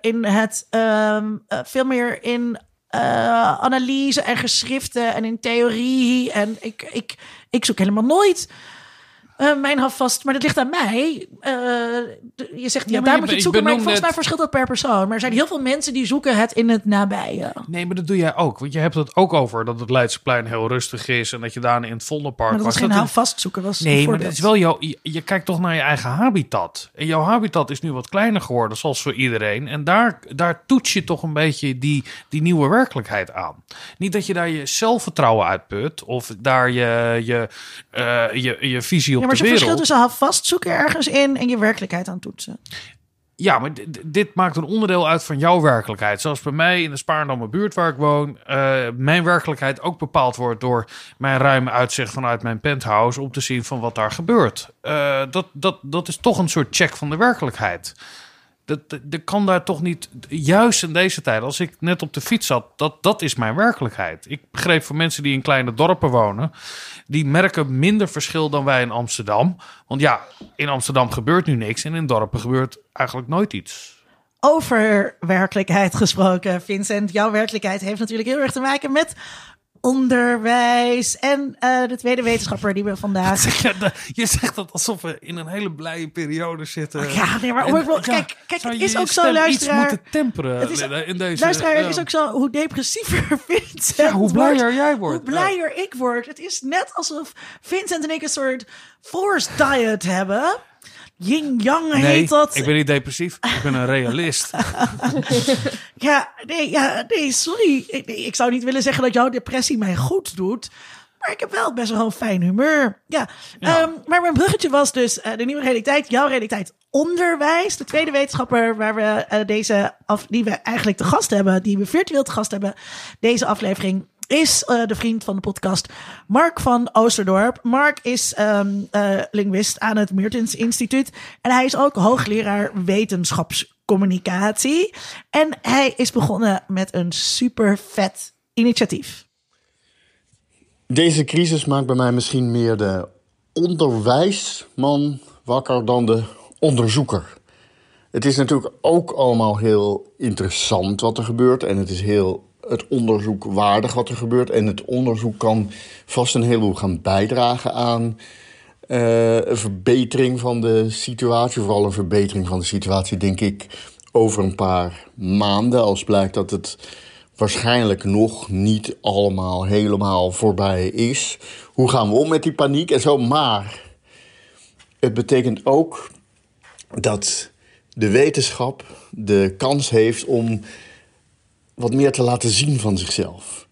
in het ehm, eh, veel meer in eh, analyse en geschriften en in theorie. En ik, ik, ik zoek helemaal nooit. Eh, mijn houvast, maar dat ligt aan mij. Eh, je zegt, ja, daar je moet je het zoeken. Maar volgens mij het- verschilt dat per persoon. Maar er zijn heel veel mensen die zoeken het in het nabije. Nee, maar dat doe jij ook. Want je hebt het ook over dat het Leidseplein heel rustig is. En dat je daarna in het Vondelpark Maar dat was geen Dat- houvast zoeken. Was Nee, maar dat is wel jouw. Je, je kijkt toch naar je eigen habitat. En jouw habitat is nu wat kleiner geworden, zoals voor iedereen. En daar, daar toets je toch een beetje die, die nieuwe werkelijkheid aan. Niet dat je daar je zelfvertrouwen uitput. Of daar je, je, eh, je, je visie op Ja, maar wereld. verschil tussen houvast zoeken ergens in en je werkelijkheid aan toetsen. Ja, maar dit, dit maakt een onderdeel uit van jouw werkelijkheid. Zoals bij mij in de Spaarndamme buurt waar ik woon... eh, mijn werkelijkheid ook bepaald wordt door mijn ruime uitzicht vanuit mijn penthouse... om te zien van wat daar gebeurt. Eh, dat, dat, dat is toch een soort check van de werkelijkheid. Dat, dat, kan daar toch niet... Juist in deze tijd, als ik net op de fiets zat... dat, dat is mijn werkelijkheid. Ik begreep voor mensen die in kleine dorpen wonen... die merken minder verschil dan wij in Amsterdam. Want ja, in Amsterdam gebeurt nu niks... en in dorpen gebeurt eigenlijk nooit iets. Over werkelijkheid gesproken, Vincent. Jouw werkelijkheid heeft natuurlijk heel erg te maken met onderwijs. En eh, de tweede wetenschapper die we vandaag. [laughs] Ja, je zegt dat alsof we in een hele blije periode zitten. Ja, nee, maar En, ja, kijk, kijk, het is ook zo, luisteraar. iets moeten temperen Het is- Linda, in deze... Luisteraar, het ja. is ook zo hoe depressiever [laughs] Vincent Ja, hoe wordt, blijer jij wordt. Hoe blijer ik word. Het is net alsof Vincent en ik een soort forced diet hebben. Yin-yang Nee, heet dat. ik ben niet depressief. Ik ben een realist. [laughs] Ja, nee, ja, nee, sorry. Ik, nee, ik zou niet willen zeggen dat jouw depressie mij goed doet. Maar ik heb wel best wel een fijn humeur. Ja, Ehm, maar mijn bruggetje was dus eh, de nieuwe realiteit, jouw realiteit onderwijs. De tweede wetenschapper waar we eh, deze af, die we eigenlijk te gast hebben, die we virtueel te gast hebben, deze aflevering is eh, de vriend van de podcast Mark van Oosterdorp. Mark is ehm, eh, linguist aan het Meertens Instituut en hij is ook hoogleraar wetenschapscommunicatie. En hij is begonnen met een super vet initiatief. Deze crisis maakt bij mij misschien meer de onderwijsman wakker dan de onderzoeker. Het is natuurlijk ook allemaal heel interessant wat er gebeurt. En het is heel het onderzoek waardig wat er gebeurt. En het onderzoek kan vast een heleboel gaan bijdragen aan eh, een verbetering van de situatie. Vooral een verbetering van de situatie, denk ik, over een paar maanden. Als blijkt dat het waarschijnlijk nog niet allemaal helemaal voorbij is. Hoe gaan we om met die paniek en zo? Maar het betekent ook dat de wetenschap de kans heeft om wat meer te laten zien van zichzelf.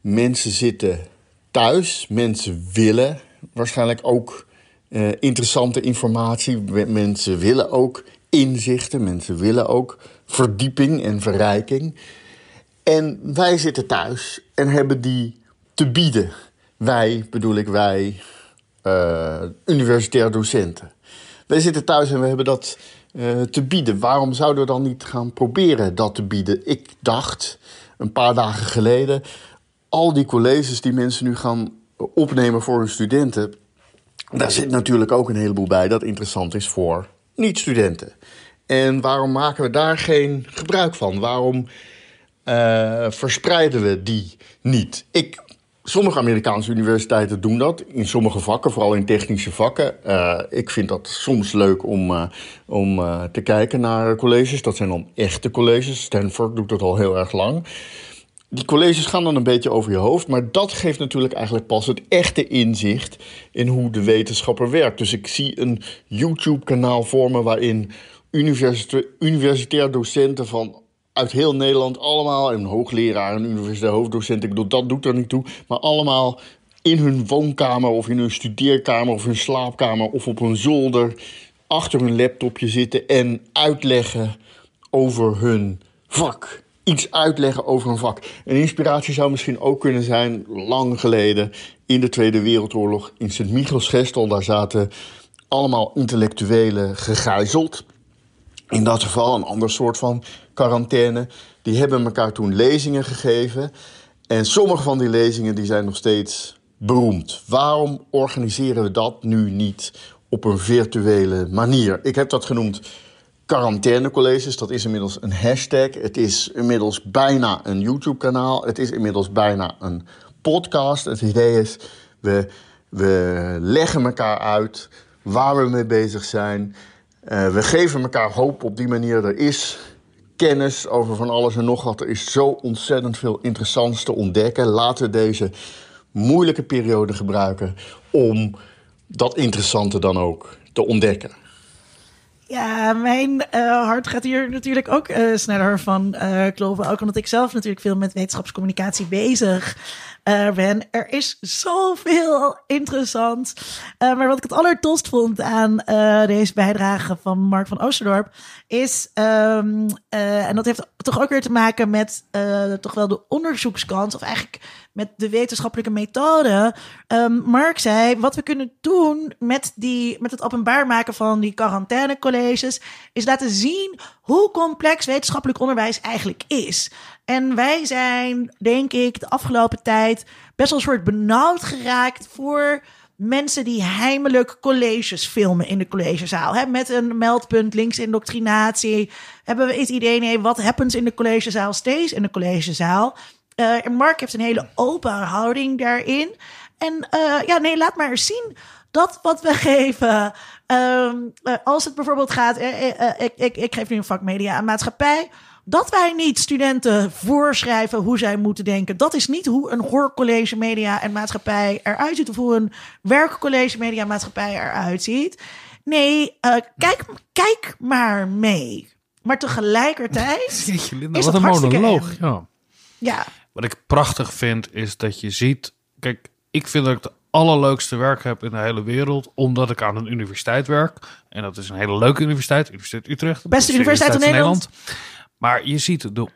Mensen zitten thuis, mensen willen waarschijnlijk ook uh, interessante informatie, mensen willen ook inzichten, mensen willen ook verdieping en verrijking. En wij zitten thuis en hebben die te bieden. Wij, bedoel ik wij, uh, universitair docenten. Wij zitten thuis en we hebben dat uh, te bieden. Waarom zouden we dan niet gaan proberen dat te bieden? Ik dacht een paar dagen geleden, al die colleges die mensen nu gaan opnemen voor hun studenten, daar zit natuurlijk ook een heleboel bij dat interessant is voor niet-studenten. En waarom maken we daar geen gebruik van? Waarom uh, verspreiden we die niet? Ik, sommige Amerikaanse universiteiten doen dat in sommige vakken, vooral in technische vakken. Uh, ik vind dat soms leuk om, uh, om te kijken naar colleges. Dat zijn dan echte colleges. Stanford doet dat al heel erg lang. Die colleges gaan dan een beetje over je hoofd, maar dat geeft natuurlijk eigenlijk pas het echte inzicht in hoe de wetenschapper werkt. Dus ik zie een YouTube-kanaal vormen waarin universitair docenten van uit heel Nederland allemaal, een hoogleraar, een universitair hoofddocent, ik bedoel, dat doet er niet toe, maar allemaal in hun woonkamer of in hun studeerkamer of hun slaapkamer of op een zolder achter hun laptopje zitten en uitleggen over hun vak. Iets uitleggen over een vak. Een inspiratie zou misschien ook kunnen zijn, lang geleden, in de Tweede Wereldoorlog in Sint-Michielsgestel. Daar zaten allemaal intellectuelen gegijzeld in dat geval een ander soort van quarantaine. Die hebben elkaar toen lezingen gegeven. En sommige van die lezingen die zijn nog steeds beroemd. Waarom organiseren we dat nu niet op een virtuele manier? Ik heb dat genoemd quarantainecolleges. Dat is inmiddels een hashtag. Het is inmiddels bijna een YouTube-kanaal. Het is inmiddels bijna een podcast. Het idee is, we, we leggen elkaar uit waar we mee bezig zijn... Uh, we geven elkaar hoop op die manier. Er is kennis over van alles en nog wat. Er is zo ontzettend veel interessants te ontdekken. Laten we deze moeilijke periode gebruiken om dat interessante dan ook te ontdekken. Ja, mijn uh, hart gaat hier natuurlijk ook uh, sneller van kloppen. Ook omdat ik zelf natuurlijk veel met wetenschapscommunicatie bezig ben. Er is zoveel interessant. maar wat ik het allertost vond aan deze bijdrage van Mark van Oosterdorp is, um, en dat heeft toch ook weer te maken met toch wel de onderzoekskant, of eigenlijk met de wetenschappelijke methode. Um, Mark zei, wat we kunnen doen met, die, met het openbaar maken van die quarantainecolleges, is laten zien hoe complex wetenschappelijk onderwijs eigenlijk is. En wij zijn, denk ik, de afgelopen tijd best wel een soort benauwd geraakt voor mensen die heimelijk colleges filmen in de collegezaal. Met een meldpunt links indoctrinatie. Hebben we het idee, nee, wat happens in de collegezaal steeds in de collegezaal. Uh, Mark heeft een hele open houding daarin. En uh, ja, nee, laat maar eens zien dat wat we [laughs] geven. Um, uh, als het bijvoorbeeld gaat, ik, ik, ik geef nu een vak media en maatschappij. Dat wij niet studenten voorschrijven hoe zij moeten denken. Dat is niet hoe een hoorcollege media en maatschappij eruit ziet. Of hoe een werkcollege media en maatschappij eruit ziet. Nee, kijk, kijk maar mee. Maar tegelijkertijd. [laughs] Jeetje, Linda, is wat een monoloog. Ja. ja. Wat ik prachtig vind, is dat je ziet. Kijk, ik vind dat ik het allerleukste werk heb in de hele wereld, omdat ik aan een universiteit werk. En dat is een hele leuke universiteit, Universiteit Utrecht. Beste universiteit, in Nederland. Maar je ziet de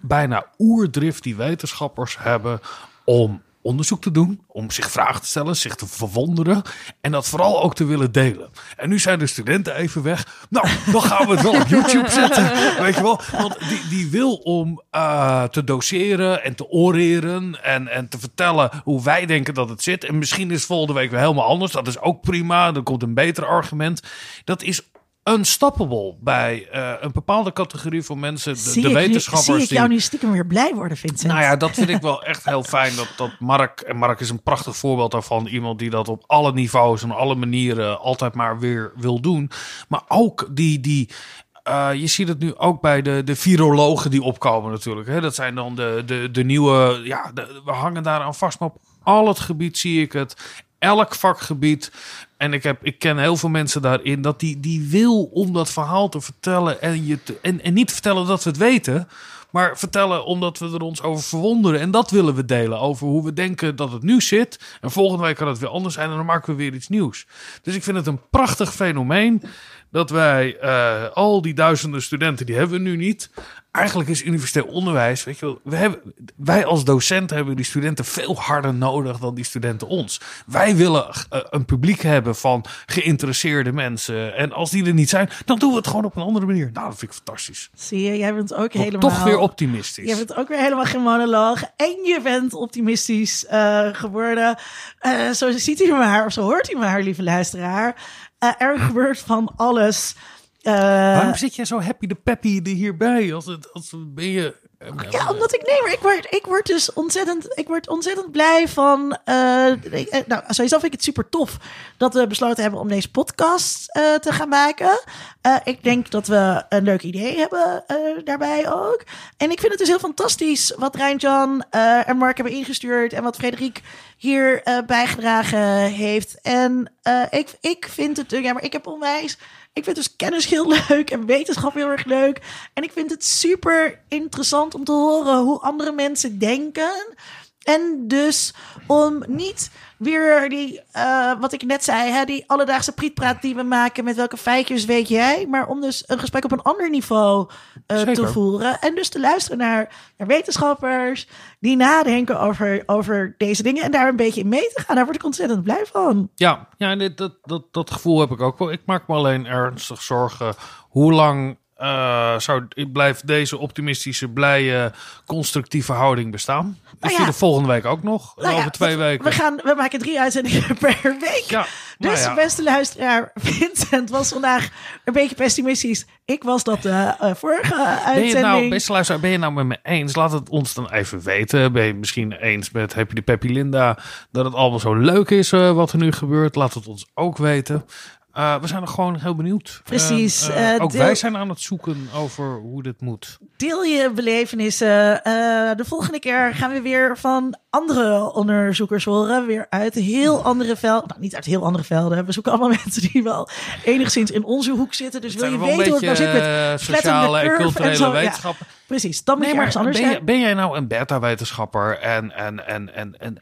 bijna oerdrift die wetenschappers hebben om onderzoek te doen, om zich vragen te stellen, zich te verwonderen en dat vooral ook te willen delen. En nu zijn de studenten even weg. Nou, dan gaan we het wel op YouTube [laughs] zetten, weet je wel? Want die, die wil om uh, te doseren en te oreren en, en te vertellen hoe wij denken dat het zit. En misschien is volgende week weer helemaal anders. Dat is ook prima. Dan komt een beter argument. Dat is unstoppable bij uh, een bepaalde categorie van mensen. De, zie de wetenschappers. zie ik jou nu stiekem weer blij worden, Vincent? Nou ja, dat vind ik wel echt heel fijn. Dat, dat Mark, en Mark is een prachtig voorbeeld daarvan. Iemand die dat op alle niveaus en alle manieren altijd maar weer wil doen. Maar ook die, die uh, je ziet het nu ook bij de, de virologen die opkomen natuurlijk. Hè? Dat zijn dan de, de, de nieuwe... Ja, de, we hangen daar aan vast. Maar op al het gebied zie ik het elk vakgebied En ik, heb, ik ken heel veel mensen daarin dat die, die wil om dat verhaal te vertellen en, je en, en niet vertellen dat we het weten, maar vertellen omdat we er ons over verwonderen. En dat willen we delen over hoe we denken dat het nu zit. En volgende week kan het weer anders zijn en dan maken we weer iets nieuws. Dus ik vind het een prachtig fenomeen dat wij eh, al die duizenden studenten, die hebben we nu niet. Eigenlijk is universitair onderwijs, weet je wel, we hebben, wij als docenten hebben die studenten veel harder nodig dan die studenten ons. Wij willen eh, een publiek hebben van geïnteresseerde mensen. En als die er niet zijn, dan doen we het gewoon op een andere manier. Nou, dat vind ik fantastisch. Zie je, jij bent ook helemaal... Toch weer optimistisch. Je bent ook weer helemaal geen monoloog. En je bent optimistisch eh, geworden. Eh, zo ziet u maar, of zo hoort u maar, lieve luisteraar. Er gebeurt van alles. Eh, Waarom zit jij zo happy de peppy er hierbij? Als het, als ben je... Ja, omdat ik nee, maar ik word, ik word dus ontzettend, ik word ontzettend blij van. eh, ik- eh, nou, sowieso vind ik het super tof dat we besloten hebben om deze podcast te gaan maken. Ik denk dat we een leuk idee hebben daarbij ook. En ik vind het dus heel fantastisch wat Rijntjan eh en Mark hebben ingestuurd en wat Frederik hier bijgedragen heeft. En ik, ik vind het, ja, maar ik heb onwijs. Ik vind dus kennis heel [laughs] leuk en wetenschap heel erg leuk. En ik vind het super interessant om te horen hoe andere mensen denken. En dus om niet weer die, eh, wat ik net zei, hè, die alledaagse prietpraat die we maken met welke feitjes weet jij. Maar om dus een gesprek op een ander niveau eh, te voeren. En dus te luisteren naar, naar wetenschappers die nadenken over, over deze dingen. En daar een beetje in mee te gaan. Daar word ik ontzettend blij van. Ja, ja dit, dat, dat, dat gevoel heb ik ook wel. Ik maak me alleen ernstig zorgen hoe lang eh, zou, blijft deze optimistische, blije, constructieve houding bestaan? Is Nou ja. die de volgende week ook nog? Nou ja, over twee we- weken? We, gaan, we maken drie uitzendingen [laughs] per week. Ja, nou Dus beste luisteraar, [laughs] Vincent was vandaag een beetje pessimistisch. Ik was dat de eh, vorige Ben je uitzending. nou, beste luisteraar, ben je nou met me eens? Laat het ons dan even weten. Ben je misschien eens met Happy de Peppy Linda dat het allemaal zo leuk is eh, wat er nu gebeurt? Laat het ons ook weten. Eh, we zijn er gewoon heel benieuwd. Precies, En, eh, eh, ook deel- wij zijn aan het zoeken over hoe dit moet. Deel je belevenissen. De volgende keer gaan we weer van andere onderzoekers horen. Weer uit heel andere velden. Nou, niet uit heel andere velden. We zoeken allemaal [laughs] mensen die wel enigszins in onze hoek zitten. Dus wil je weten hoe het nou zit met sociale en culturele zo. Ja, wetenschappen. Precies, dan moet je ergens anders ben, ben jij nou een beta-wetenschapper en, en, en, en, en,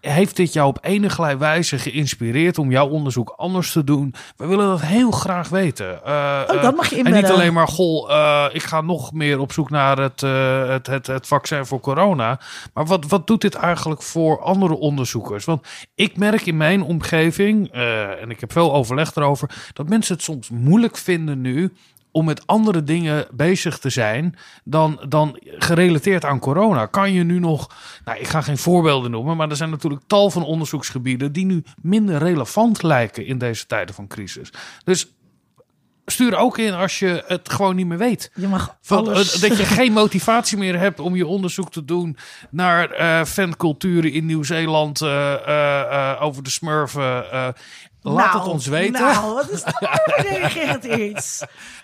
heeft dit jou op enige wijze geïnspireerd om jouw onderzoek anders te doen? We willen dat heel graag weten. Eh, Oh, dat mag je En niet alleen maar, goh, eh, ik ga nog meer op zoek naar het, eh, het, het, het vaccin voor corona. Maar wat, wat doet dit eigenlijk voor andere onderzoekers? Want ik merk in mijn omgeving, eh, en ik heb veel overleg erover, dat mensen het soms moeilijk vinden nu om met andere dingen bezig te zijn dan, dan gerelateerd aan corona. Kan je nu nog, nou ik ga geen voorbeelden noemen, maar er zijn natuurlijk tal van onderzoeksgebieden die nu minder relevant lijken in deze tijden van crisis. Dus stuur ook in als je het gewoon niet meer weet. Je mag Van, alles. eh, dat je geen motivatie meer hebt om je onderzoek te doen naar eh fanculturen in Nieuw-Zeeland eh, over de smurfen. Laat Nou, het ons weten. Nou, wat is dat voor reageert [laughs] iets?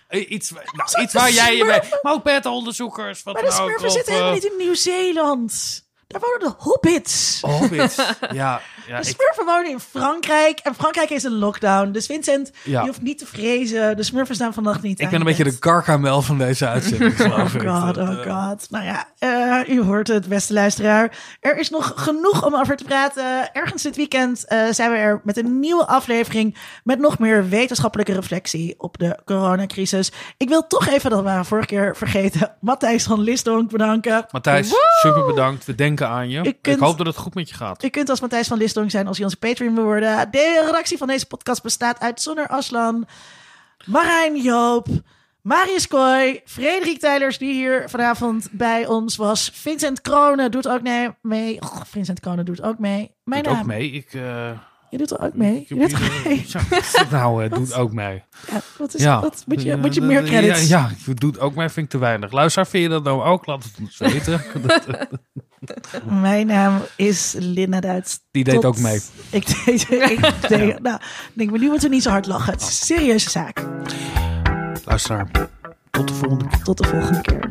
Eh, Iets, nou, iets waar jij je mee... Maar ook beta-onderzoekers. Maar de smurfen zitten helemaal eh, niet in Nieuw-Zeeland. Daar wonen de hobbits. Hobbits. [laughs] Ja, ja De ik, smurfen wonen in Frankrijk. En Frankrijk is een lockdown. Dus Vincent, Ja. je hoeft niet te vrezen. De smurfen staan vannacht niet ik ben een je beetje de karkamel van deze uitzending, [laughs] Oh geloof ik. god, oh god. Nou ja, eh, u hoort het, beste luisteraar. Er is nog genoeg om over te praten. Ergens dit weekend eh, zijn we er met een nieuwe aflevering... met nog meer wetenschappelijke reflectie op de coronacrisis. Ik wil toch even, dat we vorige keer vergeten... [laughs] Matthijs van Lisdonk bedanken. Matthijs, super bedankt. We denken aan je. Ik hoop dat het goed met je gaat. U kunt als Matthijs van Lisdonk zijn als je onze Patreon wil worden. De redactie van deze podcast bestaat uit Sonner Aslan, Marijn Joop, Marius Kooi, Frederik Tijlers, die hier vanavond bij ons was. Vincent Kronen doet ook mee. Oh, Vincent Kronen doet ook mee. Mijn Doet naam. ook mee. Ik, eh, Je doet er ook mee. Je doet mee. [laughs] ja, dat nou, eh, [laughs] doet ook mee. Ja, wat is, Ja. wat, moet, je, moet je dat- meer credits? Ja, ja, doet ook mee, vind ik te weinig. Luister, vind je dat nou ook? Laat het ons weten. Dat, [laughs] Mijn naam is Linda Duits. Die deed Tot- ook mee. Ik deed, ik deed, nou, denk me, nu moeten we niet zo hard lachen. Het is een serieuze zaak. Luisteraar, tot de volgende keer. Tot de volgende keer.